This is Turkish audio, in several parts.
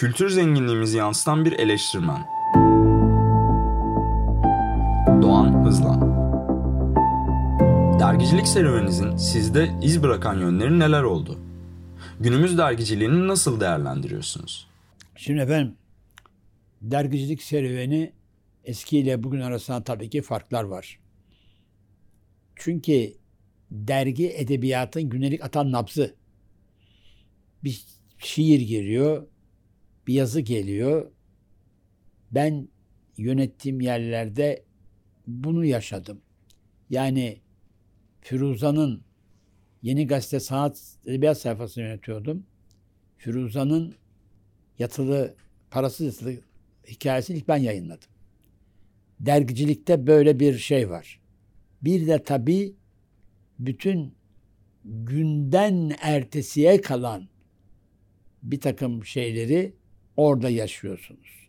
Kültür zenginliğimizi yansıtan bir eleştirmen. Doğan Hızlan Dergicilik serüveninizin sizde iz bırakan yönleri neler oldu? Günümüz dergiciliğini nasıl değerlendiriyorsunuz? Şimdi efendim dergicilik serüveni eskiyle bugün arasında tabii ki farklar var. Çünkü dergi edebiyatın günlük atan nabzı. Bir şiir giriyor, bir yazı geliyor. Ben yönettiğim yerlerde bunu yaşadım. Yani Firuza'nın Yeni Gazete Sanat Edebiyat sayfasını yönetiyordum. Firuza'nın yatılı, parasız yatılı hikayesini ilk ben yayınladım. Dergicilikte böyle bir şey var. Bir de tabii bütün günden ertesiye kalan bir takım şeyleri orada yaşıyorsunuz.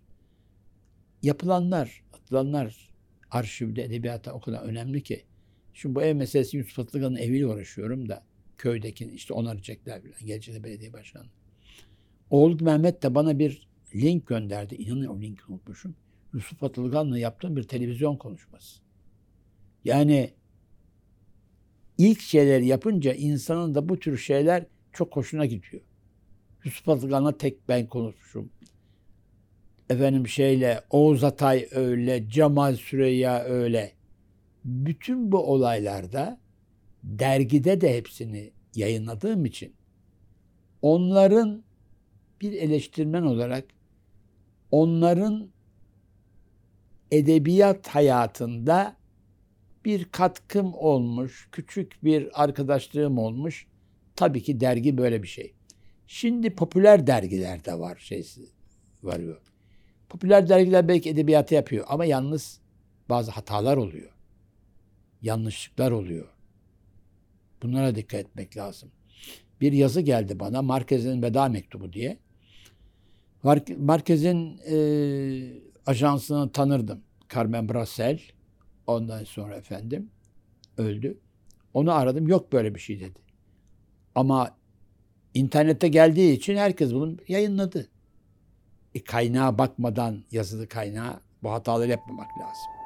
Yapılanlar, atılanlar arşivde, edebiyata o kadar önemli ki. Şimdi bu ev meselesi Yusuf Atlıgan'ın eviyle uğraşıyorum da köydeki işte onaracaklar bilen Geleceğde Belediye Başkanı. Oğlu Mehmet de bana bir link gönderdi. İnanın o linki unutmuşum. Yusuf Atılgan'la yaptığım bir televizyon konuşması. Yani ilk şeyleri yapınca insanın da bu tür şeyler çok hoşuna gidiyor. Yusuf Atılgan'la tek ben konuşmuşum. Efendim şeyle Oğuz Atay öyle, Cemal Süreyya öyle. Bütün bu olaylarda dergide de hepsini yayınladığım için onların bir eleştirmen olarak onların edebiyat hayatında bir katkım olmuş, küçük bir arkadaşlığım olmuş. Tabii ki dergi böyle bir şey. Şimdi popüler dergiler de var şeysi varıyor. Popüler dergiler belki edebiyatı yapıyor ama yalnız bazı hatalar oluyor. Yanlışlıklar oluyor. Bunlara dikkat etmek lazım. Bir yazı geldi bana Marquez'in veda mektubu diye. Marquez'in e, ajansını tanırdım. Carmen Brassel. Ondan sonra efendim öldü. Onu aradım. Yok böyle bir şey dedi. Ama internette geldiği için herkes bunu yayınladı. E, kaynağa bakmadan yazılı kaynağa bu hataları yapmamak lazım.